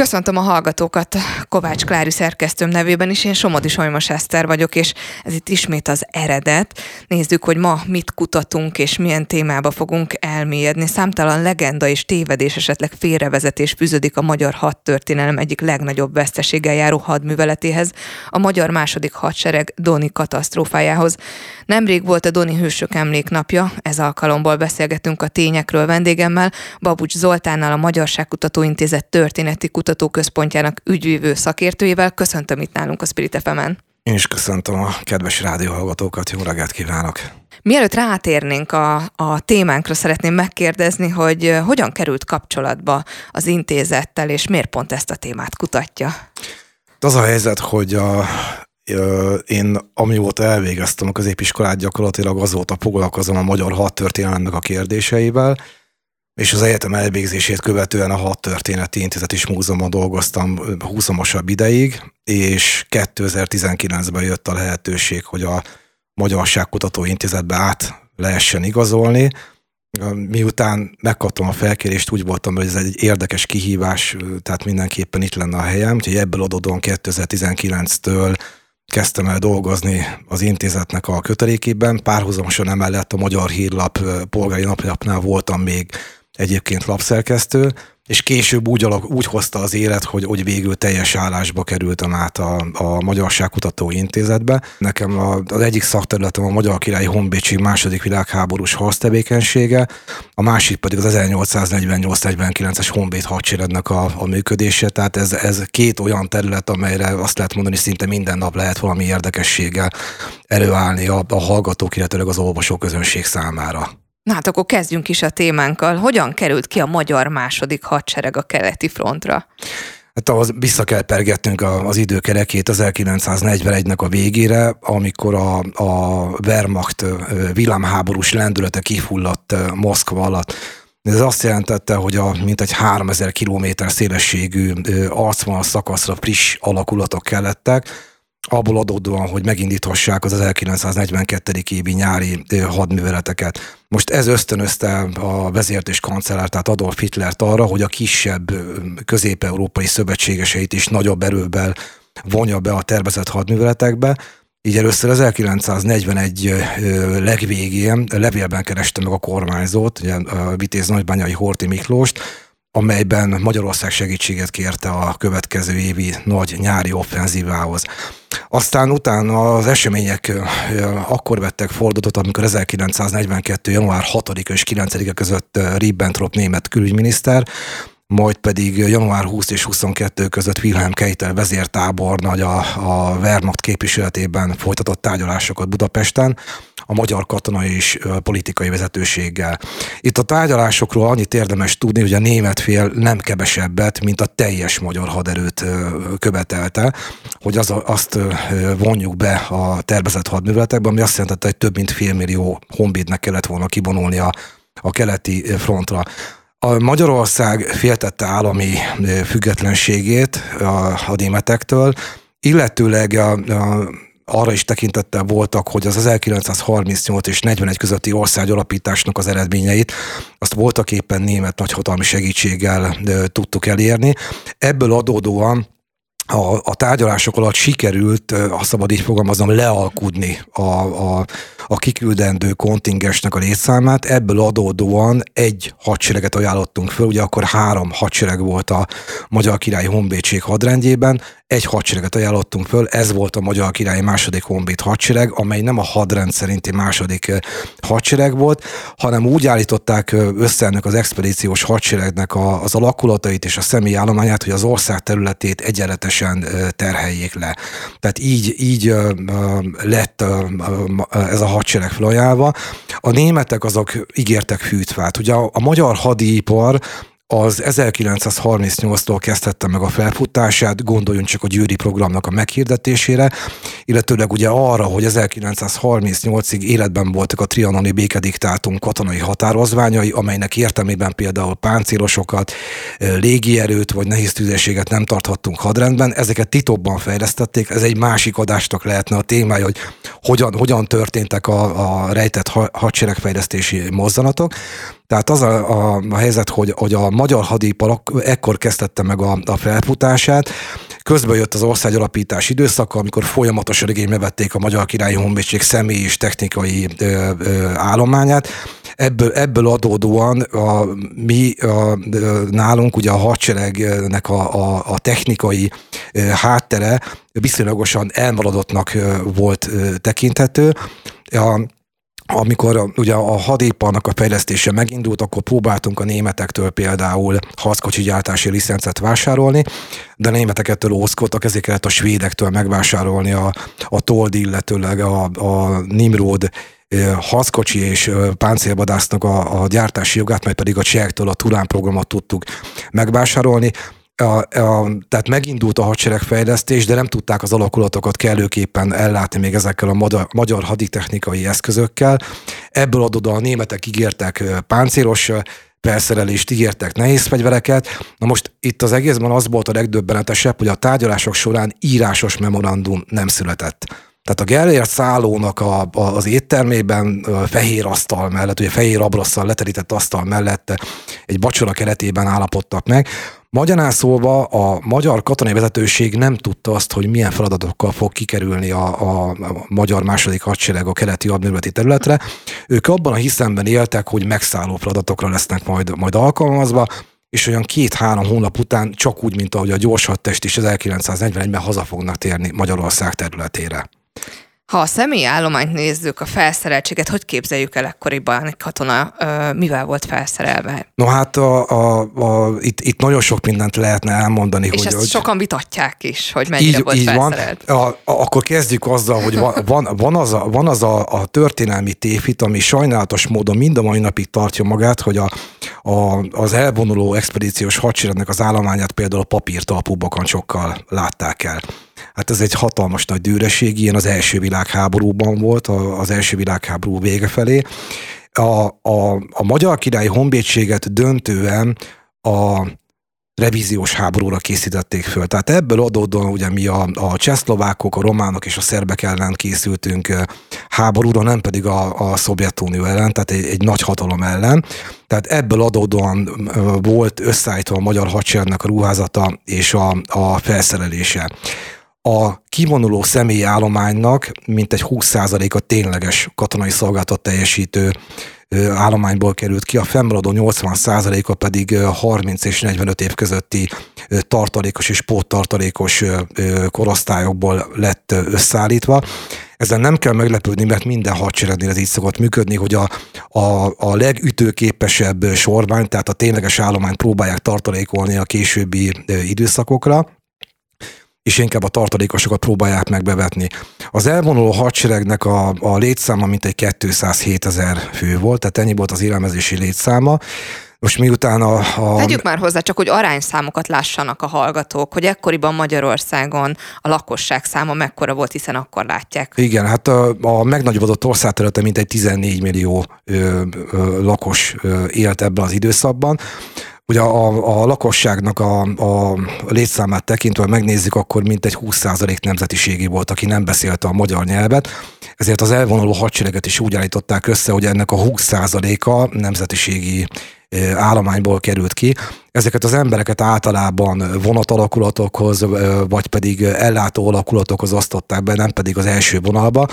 Köszöntöm a hallgatókat Kovács Klári szerkesztőm nevében is, én Somodi Solymos Eszter vagyok, és ez itt ismét az eredet. Nézzük, hogy ma mit kutatunk, és milyen témába fogunk elmélyedni. Számtalan legenda és tévedés, esetleg félrevezetés fűződik a magyar hadtörténelem egyik legnagyobb veszteséggel járó hadműveletéhez, a magyar második hadsereg Doni katasztrófájához. Nemrég volt a Doni Hősök emléknapja, ez alkalomból beszélgetünk a tényekről vendégemmel, Babucs Zoltánnal, a Magyarságkutató Intézet történeti Kutatóközpontjának ügyvívő szakértőjével. Köszöntöm itt nálunk a Spirit fm -en. Én is köszöntöm a kedves rádióhallgatókat, jó reggelt kívánok! Mielőtt rátérnénk a, a témánkra, szeretném megkérdezni, hogy hogyan került kapcsolatba az intézettel, és miért pont ezt a témát kutatja? Az a helyzet, hogy a, én amióta elvégeztem a középiskolát, gyakorlatilag azóta foglalkozom a magyar hadtörténelemnek a kérdéseivel, és az egyetem elvégzését követően a Hat Történeti Intézet is múzeumban dolgoztam húzamosabb ideig, és 2019-ben jött a lehetőség, hogy a Magyarságkutató Intézetbe át lehessen igazolni. Miután megkaptam a felkérést, úgy voltam, hogy ez egy érdekes kihívás, tehát mindenképpen itt lenne a helyem, úgyhogy ebből adódóan 2019-től kezdtem el dolgozni az intézetnek a kötelékében, párhuzamosan emellett a Magyar Hírlap polgári napjapnál voltam még egyébként lapszerkesztő, és később úgy, alak, úgy hozta az élet, hogy, hogy végül teljes állásba kerültem át a, a Magyarságkutató Intézetbe. Nekem a, az egyik szakterületem a Magyar Királyi Honvédség második világháborús harctevékenysége, a másik pedig az 1848-49-es Honvéd hadseregnek a, a működése, tehát ez, ez két olyan terület, amelyre azt lehet mondani, szinte minden nap lehet valami érdekességgel előállni a, a hallgatók, illetve az olvasó közönség számára. Na hát akkor kezdjünk is a témánkkal. Hogyan került ki a magyar második hadsereg a keleti frontra? Hát ahhoz vissza kell pergetnünk az időkerekét 1941-nek a végére, amikor a, a Wehrmacht villámháborús lendülete kifulladt Moszkva alatt. Ez azt jelentette, hogy a mintegy 3000 km szélességű arcvonal szakaszra friss alakulatok kellettek, abból adódóan, hogy megindíthassák az 1942. évi nyári hadműveleteket. Most ez ösztönözte a vezért és kancellár, tehát Adolf Hitlert arra, hogy a kisebb közép-európai szövetségeseit is nagyobb erővel vonja be a tervezett hadműveletekbe. Így először 1941 legvégén levélben kereste meg a kormányzót, ugye a Vitéz Nagybányai Horti Miklóst, amelyben Magyarország segítséget kérte a következő évi nagy nyári offenzívához. Aztán utána az események akkor vettek fordulatot, amikor 1942. január 6 és 9 között Ribbentrop német külügyminiszter majd pedig január 20 és 22 között Wilhelm Keitel vezértábornagy a, a Wehrmacht képviseletében folytatott tárgyalásokat Budapesten, a magyar katonai és politikai vezetőséggel. Itt a tárgyalásokról annyit érdemes tudni, hogy a német fél nem kevesebbet, mint a teljes magyar haderőt követelte, hogy az, azt vonjuk be a tervezett hadműveletekbe, ami azt jelentette, hogy több mint félmillió honvédnek kellett volna kivonulni a, a keleti frontra. A Magyarország féltette állami függetlenségét a, a németektől, illetőleg a, a arra is tekintettel voltak, hogy az 1938 és 41 közötti ország alapításnak az eredményeit, azt voltak éppen német nagyhatalmi segítséggel tudtuk elérni. Ebből adódóan a, a tárgyalások alatt sikerült, ha szabad így fogalmazom, lealkudni a, a, a kiküldendő kontingensnek a létszámát. Ebből adódóan egy hadsereget ajánlottunk föl, ugye akkor három hadsereg volt a Magyar Királyi Honvédség hadrendjében, egy hadsereget ajánlottunk föl, ez volt a Magyar Királyi második honvéd hadsereg, amely nem a hadrend szerinti második hadsereg volt, hanem úgy állították össze ennek az expedíciós hadseregnek a, az alakulatait és a személyi állományát, hogy az ország területét egyenletesen terheljék le. Tehát így, így lett ez a hadsereg felajánlva. A németek azok ígértek fűtfát. Ugye a, a magyar hadipar az 1938-tól kezdhette meg a felfutását, gondoljunk csak a győri programnak a meghirdetésére, illetőleg ugye arra, hogy 1938-ig életben voltak a trianoni békediktátum katonai határozványai, amelynek értelmében például páncélosokat, légierőt vagy nehéz tüzérséget nem tarthattunk hadrendben, ezeket titokban fejlesztették, ez egy másik adásnak lehetne a témája, hogy hogyan, hogyan történtek a, a rejtett hadseregfejlesztési mozzanatok, Tehát az a, a, a helyzet, hogy, hogy a magyar hadipar ekkor kezdette meg a, a felfutását, Közben jött az ország alapítás időszaka, amikor folyamatosan igénybe vették a Magyar Királyi Honvédség személy és technikai ö, ö, állományát. Ebből, ebből adódóan a, mi a, nálunk ugye a hadseregnek a, a, a technikai háttere viszonylagosan elmaradottnak volt tekinthető. A, amikor ugye a hadiparnak a fejlesztése megindult, akkor próbáltunk a németektől például harckocsi gyártási licencet vásárolni, de a németek ettől ózkodtak, ezért kellett a svédektől megvásárolni a, a Told, illetőleg a, a Nimrod harckocsi és páncélvadásznak a, a gyártási jogát, majd pedig a csehektől a Turán programot tudtuk megvásárolni a, a, tehát megindult a hadseregfejlesztés, de nem tudták az alakulatokat kellőképpen ellátni még ezekkel a magyar, magyar haditechnikai eszközökkel. Ebből adódóan a németek ígértek páncélos felszerelést, ígértek nehéz fegyvereket. Na most itt az egészben az volt a legdöbbenetesebb, hogy a tárgyalások során írásos memorandum nem született. Tehát a Gellért szállónak a, a, az éttermében a fehér asztal mellett, ugye fehér abrosszal leterített asztal mellett egy bacsora keretében állapodtak meg. Magyarán szólva a magyar katonai vezetőség nem tudta azt, hogy milyen feladatokkal fog kikerülni a, a, a magyar második hadsereg a keleti admirálati területre. Ők abban a hiszemben éltek, hogy megszálló feladatokra lesznek majd, majd alkalmazva, és olyan két-három hónap után csak úgy, mint ahogy a gyors hadtest is 1941-ben haza fognak térni Magyarország területére. Ha a személyi állományt nézzük, a felszereltséget, hogy képzeljük el ekkoriban egy katona, mivel volt felszerelve? No hát a, a, a, itt, itt nagyon sok mindent lehetne elmondani. És hogy, ezt hogy sokan vitatják is, hogy mennyire így, volt így felszerelt. Van. A, a, akkor kezdjük azzal, hogy van, van, van az, a, van az a, a történelmi tévhit, ami sajnálatos módon mind a mai napig tartja magát, hogy a, a, az elvonuló expedíciós hadseregnek az állományát például a papírtalpú bakancsokkal látták el. Hát ez egy hatalmas nagy dűreség, ilyen az első világháborúban volt, az első világháború vége felé. A, a, a Magyar Királyi Honvédséget döntően a revíziós háborúra készítették föl. Tehát ebből adódóan ugye mi a, a csehszlovákok, a románok és a szerbek ellen készültünk háborúra, nem pedig a, a Szovjetunió ellen, tehát egy, egy nagy hatalom ellen. Tehát ebből adódóan volt összeállítva a magyar hadseregnek a ruházata és a, a felszerelése a kivonuló személyi állománynak mintegy 20%-a tényleges katonai szolgáltat teljesítő állományból került ki, a fennmaradó 80%-a pedig 30 és 45 év közötti tartalékos és póttartalékos korosztályokból lett összeállítva. Ezen nem kell meglepődni, mert minden hadseregnél ez így szokott működni, hogy a, a, a legütőképesebb sorvány, tehát a tényleges állományt próbálják tartalékolni a későbbi időszakokra és inkább a tartalékosokat próbálják megbevetni. Az elvonuló hadseregnek a, a létszáma mintegy 207 ezer fő volt, tehát ennyi volt az élelmezési létszáma. Most miután a, a... Tegyük már hozzá, csak hogy arányszámokat lássanak a hallgatók, hogy ekkoriban Magyarországon a lakosság száma mekkora volt, hiszen akkor látják. Igen, hát a, a megnagyobbodott országterülete mintegy 14 millió ö, ö, lakos ö, élt ebben az időszakban. Ugye a, a lakosságnak a, a létszámát tekintve megnézzük, akkor mintegy 20% nemzetiségi volt, aki nem beszélte a magyar nyelvet, ezért az elvonuló hadsereget is úgy állították össze, hogy ennek a 20%-a nemzetiségi állományból került ki. Ezeket az embereket általában vonatalakulatokhoz, vagy pedig ellátó alakulatokhoz osztották be, nem pedig az első vonalba,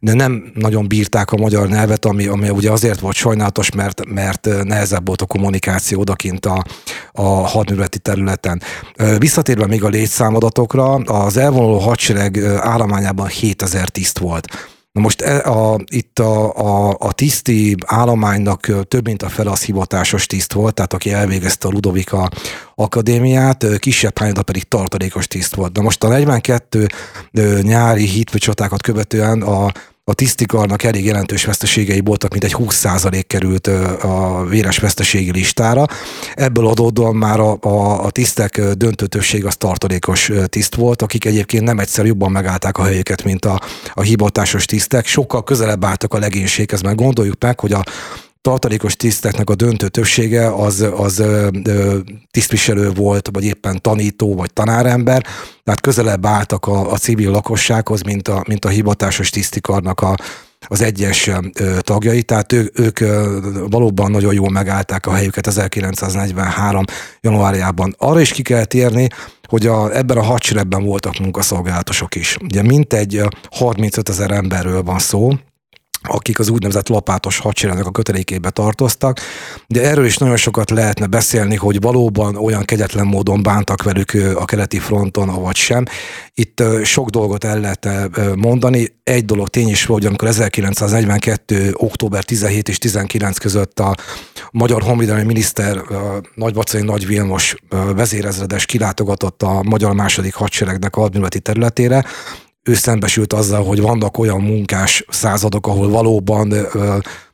de nem nagyon bírták a magyar nyelvet, ami, ami ugye azért volt sajnálatos, mert, mert nehezebb volt a kommunikáció odakint a, a hadműveleti területen. Visszatérve még a létszámadatokra, az elvonuló hadsereg állományában 7000 tiszt volt. Na most e, a, itt a, a, a tiszti állománynak több mint a fel az hivatásos tiszt volt, tehát aki elvégezte a Ludovika Akadémiát, kisebb hányada pedig tartalékos tiszt volt. Na most a 42 nyári hitvicsotákat követően a a tisztikarnak elég jelentős veszteségei voltak, mint egy 20% került a véres veszteségi listára. Ebből adódóan már a, a, a tisztek döntő többség az tartalékos tiszt volt, akik egyébként nem egyszer jobban megállták a helyüket, mint a, a hivatásos tisztek. Sokkal közelebb álltak a legénységhez, mert gondoljuk meg, hogy a tartalékos tiszteknek a döntő többsége az, az tisztviselő volt, vagy éppen tanító, vagy tanárember, tehát közelebb álltak a, a civil lakossághoz, mint a, mint a hivatásos tisztikarnak a, az egyes tagjai, tehát ők, ők valóban nagyon jól megállták a helyüket 1943. januárjában. Arra is ki kell térni, hogy a, ebben a hadseregben voltak munkaszolgálatosok is. Ugye mintegy 35 ezer emberről van szó, akik az úgynevezett lapátos hadseregnek a kötelékébe tartoztak, de erről is nagyon sokat lehetne beszélni, hogy valóban olyan kegyetlen módon bántak velük a keleti fronton, vagy sem. Itt sok dolgot el lehet mondani. Egy dolog tény is hogy amikor 1942. október 17 és 19 között a magyar honvédelmi miniszter Nagyvacai Nagy Vilmos vezérezredes kilátogatott a magyar második hadseregnek a admirálati területére, ő szembesült azzal, hogy vannak olyan munkás századok, ahol valóban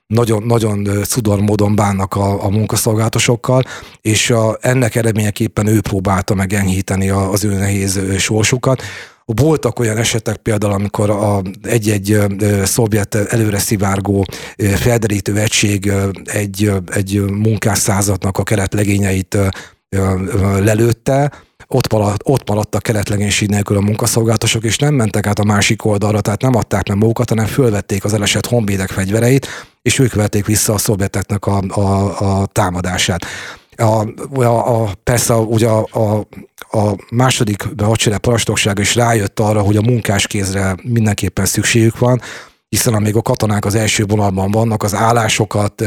nagyon, nagyon szudor módon bánnak a, a munkaszolgálatosokkal, és a, ennek eredményeképpen ő próbálta meg enyhíteni az ő nehéz sorsukat. Voltak olyan esetek például, amikor a, egy-egy szovjet előre szivárgó felderítő egység egy, egy munkásszázadnak a keretlegényeit lelőtte, ott, maradt, ott maradtak keletlegénység nélkül a munkaszolgálatosok, és nem mentek át a másik oldalra, tehát nem adták meg magukat, hanem fölvették az elesett honvédek fegyvereit, és ők vették vissza a szovjeteknek a, a, a támadását. A, a, a, persze ugye a, a, a második hadsereg parancsnoksága is rájött arra, hogy a munkáskézre mindenképpen szükségük van, hiszen amíg a katonák az első vonalban vannak, az állásokat,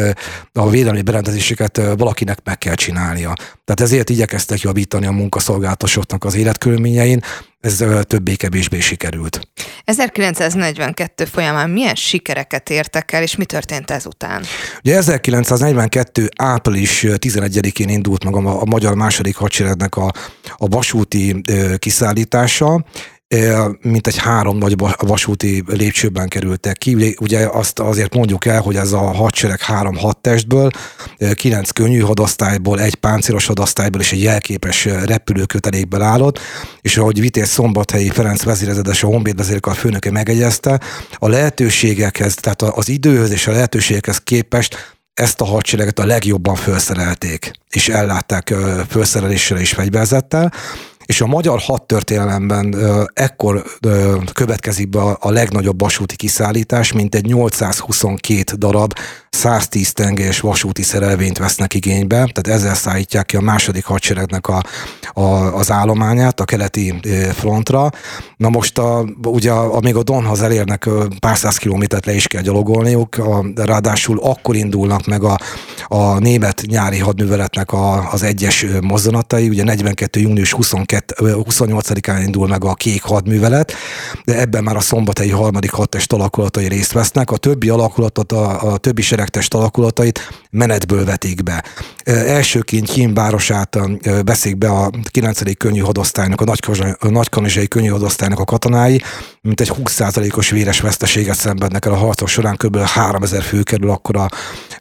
a védelmi berendezéseket valakinek meg kell csinálnia. Tehát ezért igyekeztek javítani a munkaszolgálatosoknak az életkörülményein, ez többé-kevésbé sikerült. 1942 folyamán milyen sikereket értek el, és mi történt ezután? Ugye 1942. április 11-én indult meg a, a Magyar második hadseregnek a, a vasúti kiszállítása, mint egy három nagy vasúti lépcsőben kerültek ki. Ugye azt azért mondjuk el, hogy ez a hadsereg három hadtestből, kilenc könnyű hadosztályból, egy páncélos hadosztályból és egy jelképes repülőkötelékből állott, és ahogy Vitéz Szombathelyi Ferenc vezérezedes a Honvéd vezérkar főnöke megegyezte, a lehetőségekhez, tehát az időhöz és a lehetőségekhez képest ezt a hadsereget a legjobban felszerelték, és ellátták felszereléssel és fegyverzettel, és a magyar hadtörténelemben ekkor következik be a legnagyobb vasúti kiszállítás, mint egy 822 darab 110 tengelyes vasúti szerelvényt vesznek igénybe, tehát ezzel szállítják ki a második hadseregnek a, a, az állományát a keleti frontra. Na most a, ugye amíg a Donhoz elérnek pár száz kilométert le is kell gyalogolniuk, a, ráadásul akkor indulnak meg a, a német nyári hadműveletnek a, az egyes mozzanatai, ugye 42. június 22, 28-án indul meg a kék hadművelet, de ebben már a szombathelyi harmadik hadtest alakulatai részt vesznek, a többi alakulatot, a, a többi seregtest alakulatait menetből vetik be. Elsőként Kín városát veszik be a 9. könnyű hadosztálynak, a nagykanizsai könnyű hadosztálynak a katonái, mint egy 20%-os véres veszteséget szenvednek el a harcok során, kb. 3000 fő kerül akkor a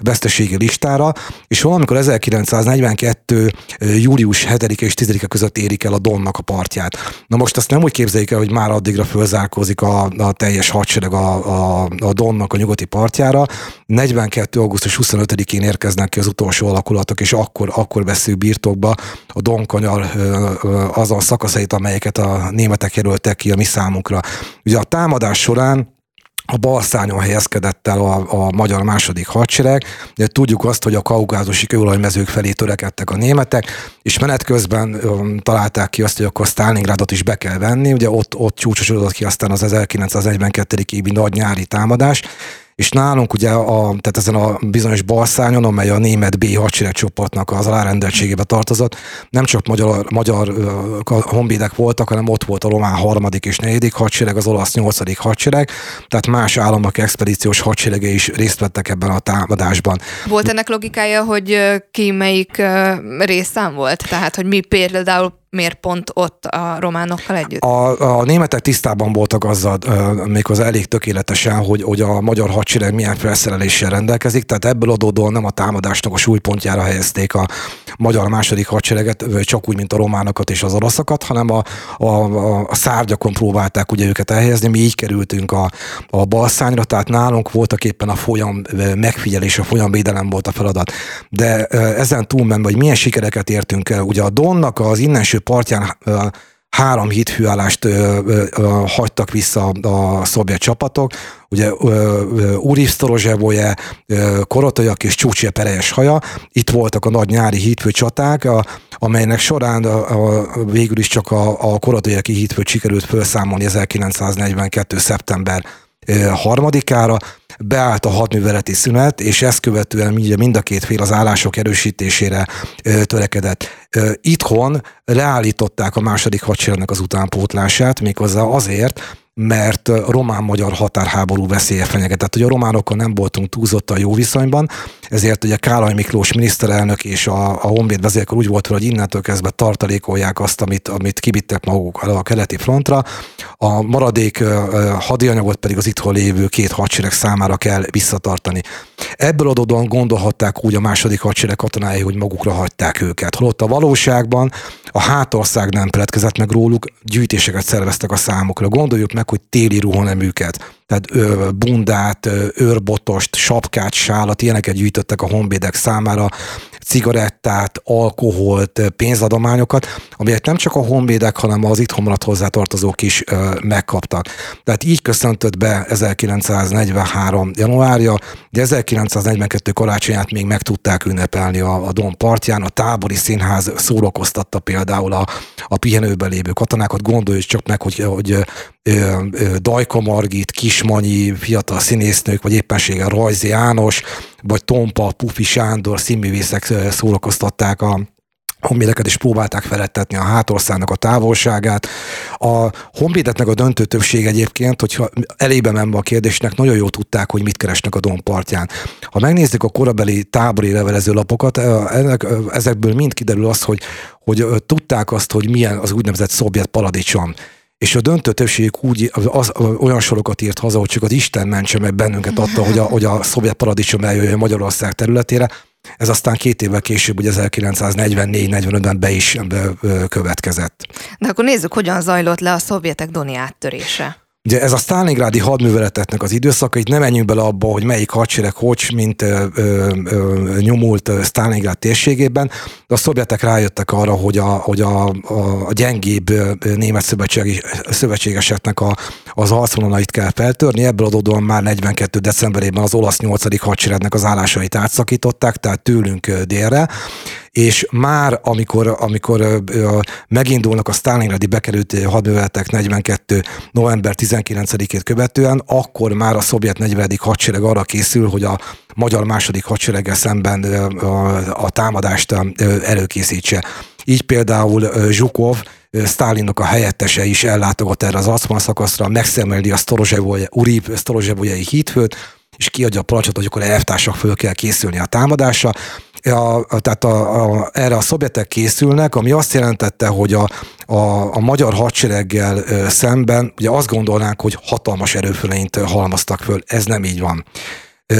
veszteségi listára, és valamikor 1942. július 7 és 10 között érik el a Donnak a partját. Na most azt nem úgy képzeljük el, hogy már addigra fölzárkózik a, a teljes hadsereg a, a, a Donnak a nyugati partjára. 42. augusztus 25-én érkeznek ki az utolsó alakulatok, és akkor, akkor veszük birtokba a Donkanyar azon szakaszait, amelyeket a németek jelöltek ki a mi számunkra. Ugye a támadás során a balszányon helyezkedett el a, a magyar második hadsereg, de tudjuk azt, hogy a kaukázusi kőolajmezők felé törekedtek a németek, és menet közben um, találták ki azt, hogy akkor Stalingrádot is be kell venni, ugye ott, ott csúcsosodott ki aztán az 1942. évi nagy nyári támadás, és nálunk ugye a, tehát ezen a bizonyos balszányon, amely a német B hadseregcsoportnak az alárendeltségébe tartozott, nem csak magyar, magyar honvédek voltak, hanem ott volt a román harmadik és negyedik hadsereg, az olasz nyolcadik hadsereg, tehát más államok expedíciós hadserege is részt vettek ebben a támadásban. Volt ennek logikája, hogy ki melyik részszám volt? Tehát, hogy mi például miért pont ott a románokkal együtt? A, a németek tisztában voltak azzal méghozzá elég tökéletesen, hogy, hogy a magyar hadsereg milyen felszereléssel rendelkezik, tehát ebből adódóan nem a támadásnak a súlypontjára helyezték a magyar második hadsereget, csak úgy, mint a románokat és az oroszokat, hanem a, a, a, szárgyakon próbálták ugye őket elhelyezni, mi így kerültünk a, a balszányra, tehát nálunk voltak éppen a folyam megfigyelés, a folyamvédelem volt a feladat. De ezen túlmenve, hogy milyen sikereket értünk el, ugye a Donnak az innenső partján három ö, ö, hagytak vissza a szovjet csapatok, ugye Uriv Sztorozsevoje, Korotolyak és Csúcsia Perejes haja, itt voltak a nagy nyári hídfő csaták, a, amelynek során végül is csak a, a Korotolyaki hídfőt sikerült felszámolni 1942. szeptember harmadikára, beállt a hadműveleti szünet, és ezt követően mind a két fél az állások erősítésére törekedett. Itthon leállították a második hadseregnek az utánpótlását, méghozzá azért, mert román-magyar határháború veszélye fenyegetett. Ugye a románokkal nem voltunk túlzottan jó viszonyban, ezért ugye Kálai Miklós miniszterelnök és a, a Honvéd vezérkar úgy volt, hogy innentől kezdve tartalékolják azt, amit, amit kibittek maguk a keleti frontra. A maradék hadianyagot pedig az itthon lévő két hadsereg számára kell visszatartani. Ebből adódóan gondolhatták úgy a második hadsereg katonái, hogy magukra hagyták őket. Holott a valóságban a hátország nem peletkezett meg róluk, gyűjtéseket szerveztek a számukra. Gondoljuk meg, hogy téli ruhaneműket, tehát ö, bundát, őrbotost, sapkát, sálat, ilyeneket gyűjtöttek a honvédek számára, cigarettát, alkoholt, pénzadományokat, amelyet nem csak a honvédek, hanem az itthon maradt hozzátartozók is ö, megkaptak. Tehát így köszöntött be 1943. januárja, de 1942 karácsonyát még meg tudták ünnepelni a, a Don partján, a tábori színház szórakoztatta például a, a pihenőben lévő katonákat, gondoljuk csak meg, hogy, hogy Dajka Margit, Kismanyi, fiatal színésznők, vagy éppenséggel Rajzi János, vagy Tompa, Pufi Sándor színművészek szórakoztatták a honvédeket is próbálták felettetni a hátországnak a távolságát. A honvédetnek a döntő többség egyébként, hogyha elébe menve a kérdésnek, nagyon jól tudták, hogy mit keresnek a Dompartján. Ha megnézzük a korabeli tábori levelező lapokat, ennek, ezekből mind kiderül az, hogy, hogy tudták azt, hogy milyen az úgynevezett szovjet paradicsom és a döntő többség úgy az, olyan sorokat írt haza, hogy csak az Isten mentse meg bennünket attól, hogy a, hogy a szovjet paradicsom eljöjjön Magyarország területére. Ez aztán két évvel később, ugye 1944-45-ben be is következett. De akkor nézzük, hogyan zajlott le a szovjetek Doni áttörése. Ugye ez a Stalingrádi hadműveleteknek az időszaka, itt nem menjünk bele abba, hogy melyik hadsereg hogy, mint ö, ö, nyomult Stalingrád térségében, de a szovjetek rájöttek arra, hogy a, hogy a, a, a gyengébb német szövetségi, szövetségeseknek a, az arcvonalait kell feltörni, ebből adódóan már 42. decemberében az olasz 8. hadseregnek az állásait átszakították, tehát tőlünk délre, és már amikor, amikor megindulnak a Stalingradi bekerült hadműveletek 42. november 19-ét követően, akkor már a szovjet 40. hadsereg arra készül, hogy a magyar második hadsereggel szemben a, támadást előkészítse. Így például Zsukov, Stálinnak a helyettese is ellátogat erre az Acman szakaszra, megszemeli a Uriv Sztorozsevolyai hídfőt, és kiadja a parancsot, hogy akkor elvtársak föl kell készülni a támadásra. A, tehát a, a, erre a szovjetek készülnek, ami azt jelentette, hogy a, a, a magyar hadsereggel szemben ugye azt gondolnánk, hogy hatalmas erőföleint halmaztak föl. Ez nem így van.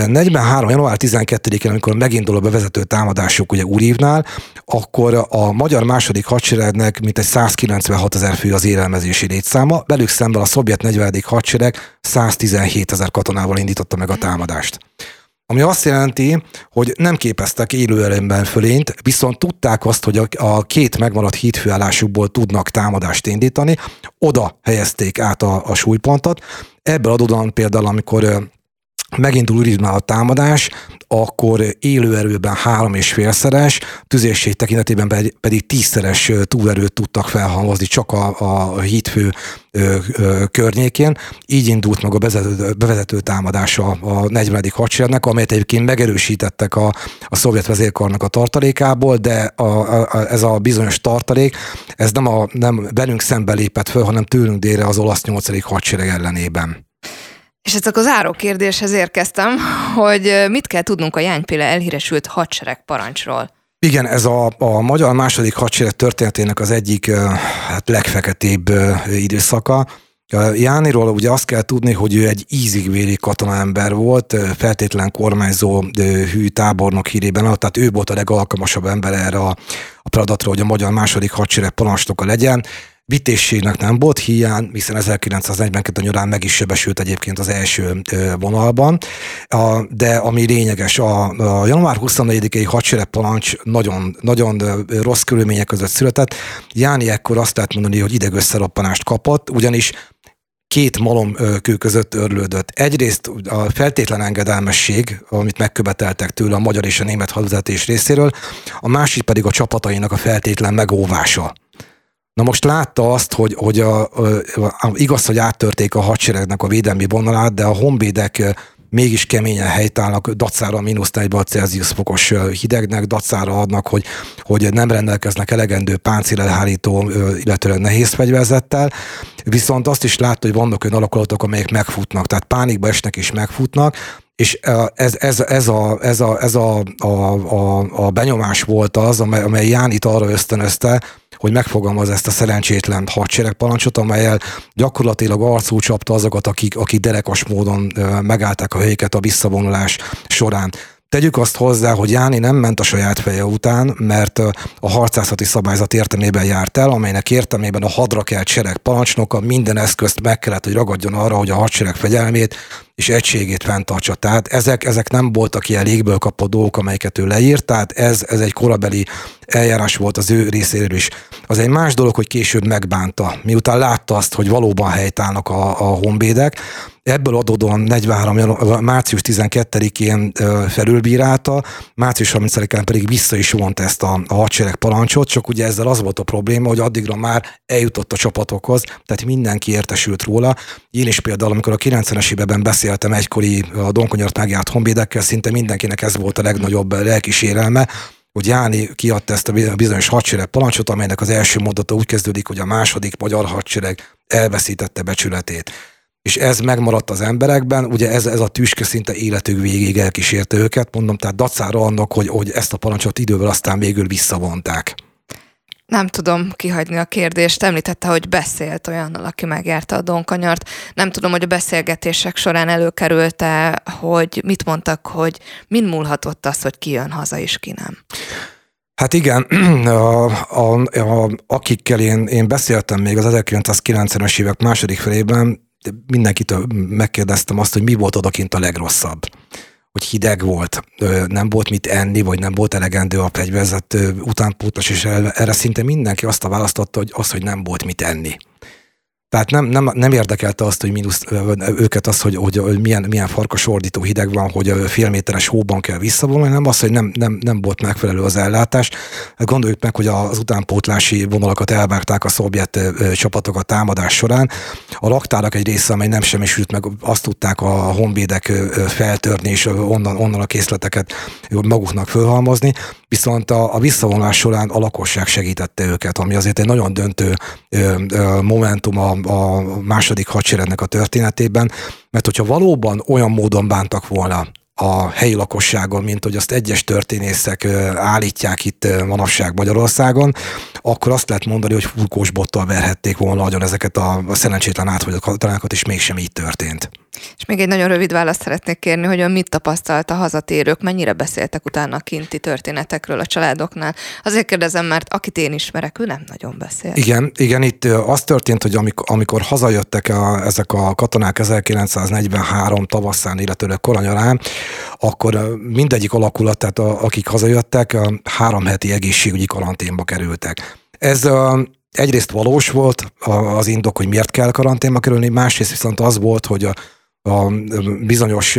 43. január 12-én, amikor megindul a bevezető támadások ugye Úrívnál, akkor a magyar második hadseregnek mintegy 196 ezer fő az élelmezési létszáma, velük szemben a szovjet 40. hadsereg 117 ezer katonával indította meg a támadást. Ami azt jelenti, hogy nem képeztek élőerőmben fölényt, viszont tudták azt, hogy a két megmaradt hídfőállásukból tudnak támadást indítani, oda helyezték át a, a súlypontot. Ebből adódóan például, amikor megindul Uridnál a támadás, akkor élőerőben három és félszeres, tüzérség tekintetében pedig tízszeres túlerőt tudtak felhalmozni csak a, a hídfő környékén. Így indult meg a bevezető, bevezető támadása a 40. hadseregnek, amelyet egyébként megerősítettek a, a szovjet vezérkarnak a tartalékából, de a, a, ez a bizonyos tartalék, ez nem, a, nem velünk szembe lépett föl, hanem tőlünk délre az olasz 8. hadsereg ellenében. És ez a záró kérdéshez érkeztem, hogy mit kell tudnunk a Jánypéle elhíresült hadsereg parancsról? Igen, ez a, a magyar második hadsereg történetének az egyik hát legfeketébb időszaka. Jániról ugye azt kell tudni, hogy ő egy ízigvéri katonaember volt, feltétlen kormányzó hű tábornok hírében, tehát ő volt a legalkalmasabb ember erre a, a feladatra, hogy a magyar második hadsereg parancsnoka legyen Vitészségnek nem volt hiány, hiszen 1942 nyarán meg is sebesült egyébként az első vonalban, de ami lényeges, a, a január 24-i hadseregparancs nagyon, nagyon rossz körülmények között született. Jáni ekkor azt lehet mondani, hogy idegösszeroppanást kapott, ugyanis két malomkő között örlődött. Egyrészt a feltétlen engedelmesség, amit megköveteltek tőle a magyar és a német hadvezetés részéről, a másik pedig a csapatainak a feltétlen megóvása. Na most látta azt, hogy, hogy a, a, a, igaz, hogy áttörték a hadseregnek a védelmi vonalát, de a honvédek mégis keményen helytállnak, dacára mínusz 4 Celsius fokos hidegnek, dacára adnak, hogy, hogy nem rendelkeznek elegendő páncélelhárító, illetőleg nehéz fegyverzettel, viszont azt is látta, hogy vannak olyan alakulatok, amelyek megfutnak, tehát pánikba esnek és megfutnak, és ez, ez, ez, a, ez, a, ez a, a, a, a benyomás volt az, amely, amely Jánit arra ösztönözte, hogy megfogalmaz ezt a szerencsétlen hadseregparancsot, amelyel gyakorlatilag arcú csapta azokat, akik, akik derekas módon megállták a helyeket a visszavonulás során. Tegyük azt hozzá, hogy Jáni nem ment a saját feje után, mert a harcászati szabályzat értelmében járt el, amelynek értelmében a hadra kelt sereg parancsnoka minden eszközt meg kellett, hogy ragadjon arra, hogy a hadsereg fegyelmét és egységét fenntartsa. Tehát ezek, ezek nem voltak ilyen légből kapott dolgok, amelyeket ő leírt, tehát ez, ez egy korabeli eljárás volt az ő részéről is. Az egy más dolog, hogy később megbánta, miután látta azt, hogy valóban helytállnak a, a honvédek, Ebből adódóan 43. március 12-én felülbírálta, március 30-án pedig vissza is vont ezt a, a hadsereg parancsot, csak ugye ezzel az volt a probléma, hogy addigra már eljutott a csapatokhoz, tehát mindenki értesült róla. Én is például, amikor a 90-es évben beszéltem egykori a Donkonyart megjárt honvédekkel, szinte mindenkinek ez volt a legnagyobb lelkisérelme, hogy Jáni kiadta ezt a bizonyos hadsereg parancsot, amelynek az első mondata úgy kezdődik, hogy a második magyar hadsereg elveszítette becsületét és ez megmaradt az emberekben, ugye ez, ez a tüske szinte életük végéig elkísérte őket, mondom, tehát dacára annak, hogy, hogy ezt a parancsot idővel aztán végül visszavonták. Nem tudom kihagyni a kérdést. Említette, hogy beszélt olyannal, aki megjárta a Donkanyart. Nem tudom, hogy a beszélgetések során előkerült-e, hogy mit mondtak, hogy min múlhatott az, hogy ki jön haza és ki nem. Hát igen, a, a, a, akikkel én, én beszéltem még az 1990-es évek második felében, mindenkitől megkérdeztem azt, hogy mi volt odakint a legrosszabb. Hogy hideg volt, nem volt mit enni, vagy nem volt elegendő a fegyverzet utánpótlas, és erre szinte mindenki azt a választotta, hogy az, hogy nem volt mit enni. Tehát nem, nem, nem érdekelte azt, hogy mínusz, őket az, hogy, hogy, milyen, milyen farkas ordító hideg van, hogy fél méteres hóban kell visszavonulni, nem az, hogy nem, nem, nem volt megfelelő az ellátás. Gondoljuk meg, hogy az utánpótlási vonalakat elvágták a szovjet csapatok a támadás során. A laktárak egy része, amely nem semmisült meg, azt tudták a honvédek feltörni, és onnan, onnan a készleteket maguknak fölhalmozni, viszont a, a visszavonulás során a lakosság segítette őket, ami azért egy nagyon döntő momentum a, a második hadseregnek a történetében, mert hogyha valóban olyan módon bántak volna a helyi lakosságon, mint hogy azt egyes történészek állítják itt manapság Magyarországon, akkor azt lehet mondani, hogy furkós bottal verhették volna nagyon ezeket a, szerencsétlen áthagyott katonákat, és mégsem így történt. És még egy nagyon rövid választ szeretnék kérni, hogy ön mit tapasztalt a hazatérők, mennyire beszéltek utána a kinti történetekről a családoknál. Azért kérdezem, mert akit én ismerek, ő nem nagyon beszél. Igen, igen, itt az történt, hogy amikor, amikor hazajöttek a, ezek a katonák 1943 tavaszán, illetőleg koranyarán, akkor mindegyik alakulat, tehát a, akik hazajöttek, a három heti egészségügyi karanténba kerültek. Ez egyrészt valós volt az indok, hogy miért kell karanténba kerülni, másrészt viszont az volt, hogy a a bizonyos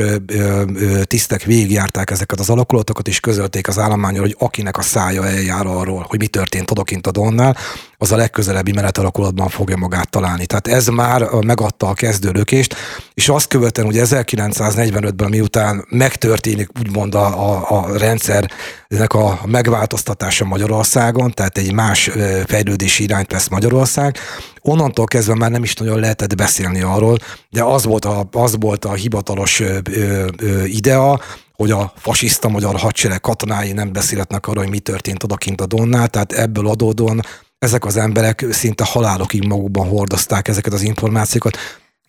tisztek végigjárták ezeket az alakulatokat, és közölték az állományról, hogy akinek a szája eljár arról, hogy mi történt odakint a Donnál, az a legközelebbi menetalakulatban fogja magát találni. Tehát ez már megadta a kezdőlökést, és azt követően, hogy 1945-ben miután megtörténik úgymond a, a, a rendszernek a megváltoztatása Magyarországon, tehát egy más fejlődési irányt vesz Magyarország, onnantól kezdve már nem is nagyon lehetett beszélni arról, de az volt a, az volt a hivatalos ö, ö, idea, hogy a fasiszta magyar hadsereg katonái nem beszélhetnek arról, hogy mi történt odakint a Donnál, tehát ebből adódóan ezek az emberek szinte halálokig magukban hordozták ezeket az információkat.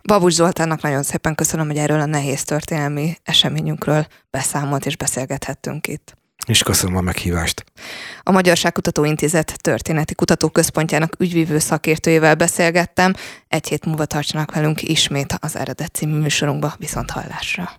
Babus Zoltánnak nagyon szépen köszönöm, hogy erről a nehéz történelmi eseményünkről beszámolt és beszélgethettünk itt. És köszönöm a meghívást. A Magyarságkutató Intézet történeti kutatóközpontjának ügyvívő szakértőjével beszélgettem. Egy hét múlva tartsanak velünk ismét az eredet című műsorunkba viszont hallásra.